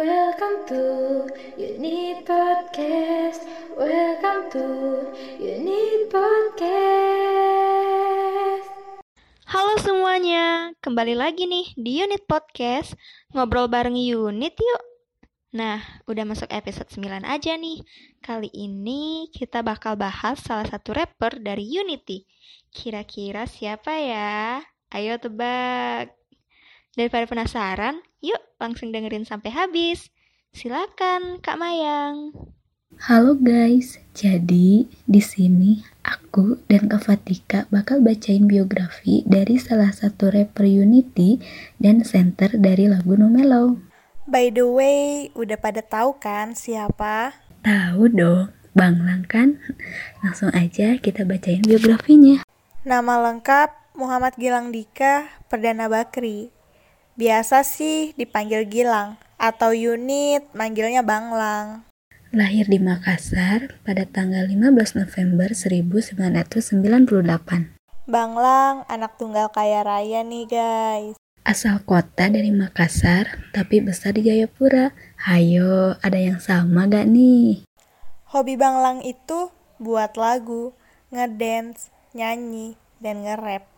Welcome to Unit Podcast. Welcome to Unit Podcast. Halo semuanya, kembali lagi nih di Unit Podcast. Ngobrol bareng Unit yuk. Nah, udah masuk episode 9 aja nih. Kali ini kita bakal bahas salah satu rapper dari Unity. Kira-kira siapa ya? Ayo tebak. Daripada penasaran, yuk langsung dengerin sampai habis. Silakan, Kak Mayang. Halo guys, jadi di sini aku dan Kak Fatika bakal bacain biografi dari salah satu rapper Unity dan center dari lagu No Mellow. By the way, udah pada tahu kan siapa? Tahu dong, Bang Lang kan? Langsung aja kita bacain biografinya. Nama lengkap Muhammad Gilang Dika Perdana Bakri. Biasa sih dipanggil Gilang atau unit manggilnya Bang Lang. Lahir di Makassar pada tanggal 15 November 1998. Bang Lang anak tunggal kaya raya nih guys. Asal kota dari Makassar, tapi besar di Jayapura. Hayo, ada yang sama gak nih? Hobi Bang Lang itu buat lagu, ngedance, nyanyi, dan nge-rap.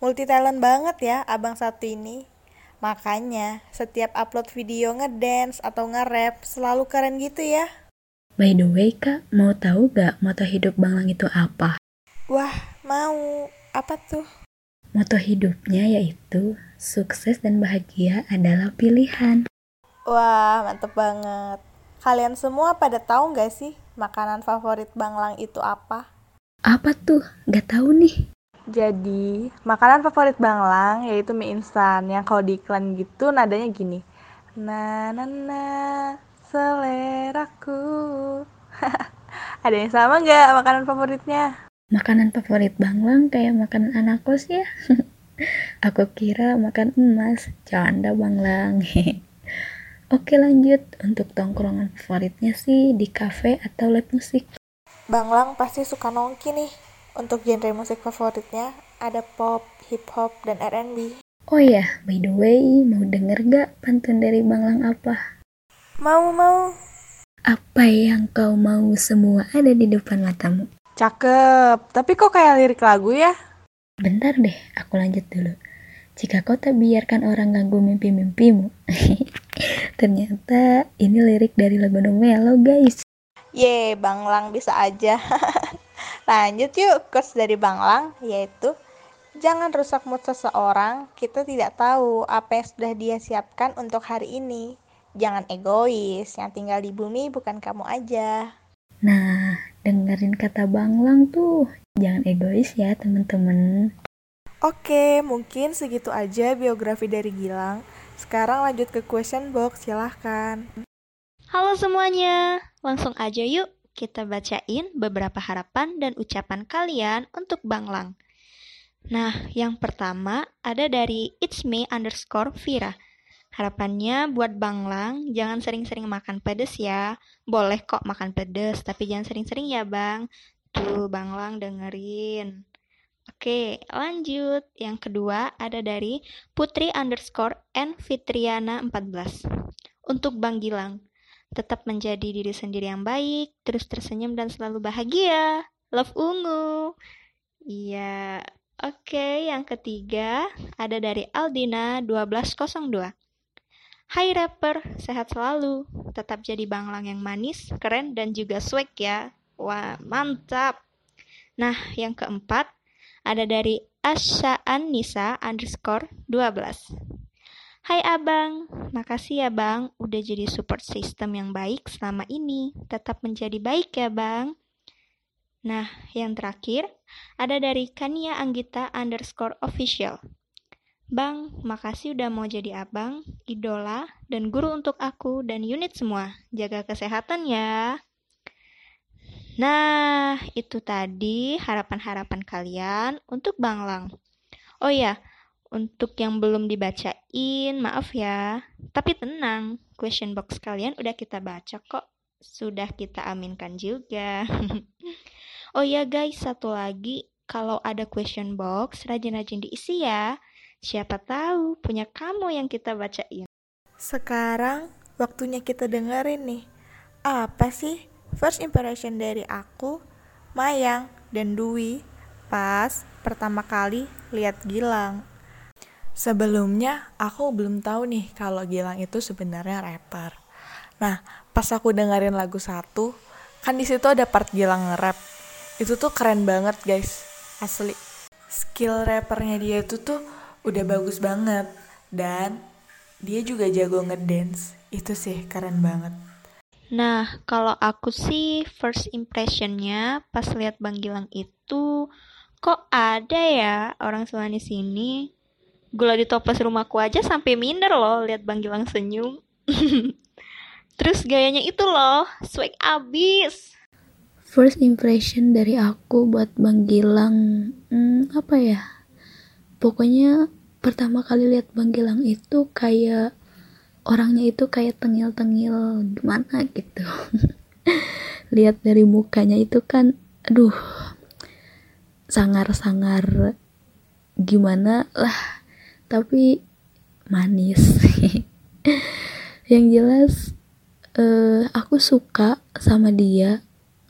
Multi talent banget ya abang satu ini. Makanya setiap upload video ngedance atau nge-rap selalu keren gitu ya. By the way kak, mau tahu gak moto hidup Bang Lang itu apa? Wah, mau. Apa tuh? Moto hidupnya yaitu sukses dan bahagia adalah pilihan. Wah, mantep banget. Kalian semua pada tahu nggak sih makanan favorit Bang Lang itu apa? Apa tuh? Gak tahu nih. Jadi, makanan favorit Bang Lang yaitu mie instan yang kalau di iklan gitu nadanya gini. Na na na seleraku. Ada yang sama nggak makanan favoritnya? Makanan favorit Bang Lang kayak makanan anak kos ya. Aku kira makan emas. Canda Bang Lang. Oke lanjut. Untuk tongkrongan favoritnya sih di cafe atau live musik. Bang Lang pasti suka nongki nih. Untuk genre musik favoritnya ada pop, hip hop, dan R&B. Oh ya, by the way, mau denger gak pantun dari Bang Lang apa? Mau, mau. Apa yang kau mau semua ada di depan matamu. Cakep, tapi kok kayak lirik lagu ya? Bentar deh, aku lanjut dulu. Jika kau tak biarkan orang ganggu mimpi-mimpimu. Ternyata ini lirik dari lagu No Mellow guys. Ye, Bang Lang bisa aja. Lanjut yuk, quotes dari Bang Lang, yaitu Jangan rusak mood seseorang, kita tidak tahu apa yang sudah dia siapkan untuk hari ini. Jangan egois, yang tinggal di bumi bukan kamu aja. Nah, dengerin kata Bang Lang tuh. Jangan egois ya temen-temen. Oke, mungkin segitu aja biografi dari Gilang. Sekarang lanjut ke question box, silahkan. Halo semuanya, langsung aja yuk kita bacain beberapa harapan dan ucapan kalian untuk Bang Lang. Nah, yang pertama ada dari It's Me underscore Vira. Harapannya buat Bang Lang, jangan sering-sering makan pedes ya. Boleh kok makan pedes, tapi jangan sering-sering ya Bang. Tuh, Bang Lang dengerin. Oke, lanjut. Yang kedua ada dari Putri underscore N Fitriana 14. Untuk Bang Gilang, tetap menjadi diri sendiri yang baik, terus tersenyum dan selalu bahagia. Love Ungu. Iya, Oke, yang ketiga ada dari Aldina 1202. Hai rapper, sehat selalu. Tetap jadi banglang yang manis, keren, dan juga swag ya. Wah, mantap. Nah, yang keempat ada dari Asyaan Nisa underscore 12. Hai abang, makasih ya bang udah jadi support system yang baik selama ini. Tetap menjadi baik ya bang. Nah, yang terakhir ada dari Kania Anggita underscore official. Bang, makasih udah mau jadi abang, idola, dan guru untuk aku dan unit semua. Jaga kesehatan ya. Nah, itu tadi harapan-harapan kalian untuk Bang Lang. Oh ya, untuk yang belum dibacain, maaf ya. Tapi tenang, question box kalian udah kita baca kok. Sudah kita aminkan juga. oh ya guys, satu lagi. Kalau ada question box, rajin-rajin diisi ya. Siapa tahu punya kamu yang kita bacain. Sekarang waktunya kita dengerin nih. Apa sih first impression dari aku, Mayang, dan Dwi pas pertama kali lihat Gilang? Sebelumnya aku belum tahu nih kalau Gilang itu sebenarnya rapper. Nah, pas aku dengerin lagu satu, kan di situ ada part Gilang nge-rap. Itu tuh keren banget, guys. Asli. Skill rappernya dia itu tuh udah bagus banget dan dia juga jago ngedance. Itu sih keren banget. Nah, kalau aku sih first impressionnya pas lihat Bang Gilang itu kok ada ya orang semanis ini gula di toples rumahku aja sampai minder loh lihat Bang Gilang senyum. Terus gayanya itu loh, swag abis. First impression dari aku buat Bang Gilang, hmm, apa ya? Pokoknya pertama kali lihat Bang Gilang itu kayak orangnya itu kayak tengil-tengil gimana gitu. lihat dari mukanya itu kan, aduh, sangar-sangar gimana lah tapi manis. Yang jelas uh, aku suka sama dia.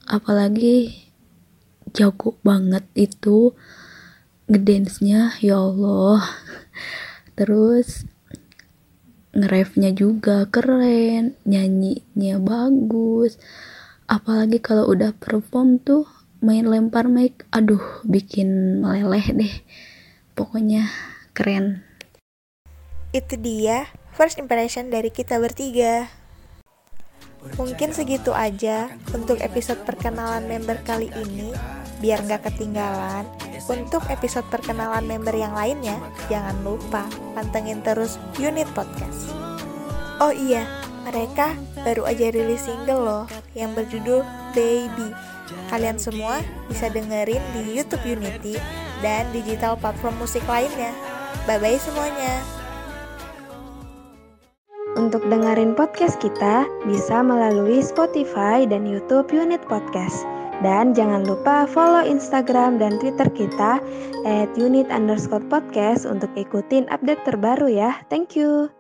Apalagi jago banget itu ngedance-nya ya Allah. Terus nge-rave-nya juga keren nyanyinya bagus. Apalagi kalau udah perform tuh main lempar mic aduh bikin meleleh deh. Pokoknya keren itu dia first impression dari kita bertiga. Mungkin segitu aja untuk episode perkenalan member kali ini. Biar nggak ketinggalan, untuk episode perkenalan member yang lainnya, jangan lupa pantengin terus unit podcast. Oh iya, mereka baru aja rilis single loh yang berjudul Baby. Kalian semua bisa dengerin di YouTube Unity dan digital platform musik lainnya. Bye-bye semuanya. Untuk dengerin podcast kita, bisa melalui Spotify dan YouTube Unit Podcast. Dan jangan lupa follow Instagram dan Twitter kita at unit underscore podcast untuk ikutin update terbaru ya. Thank you.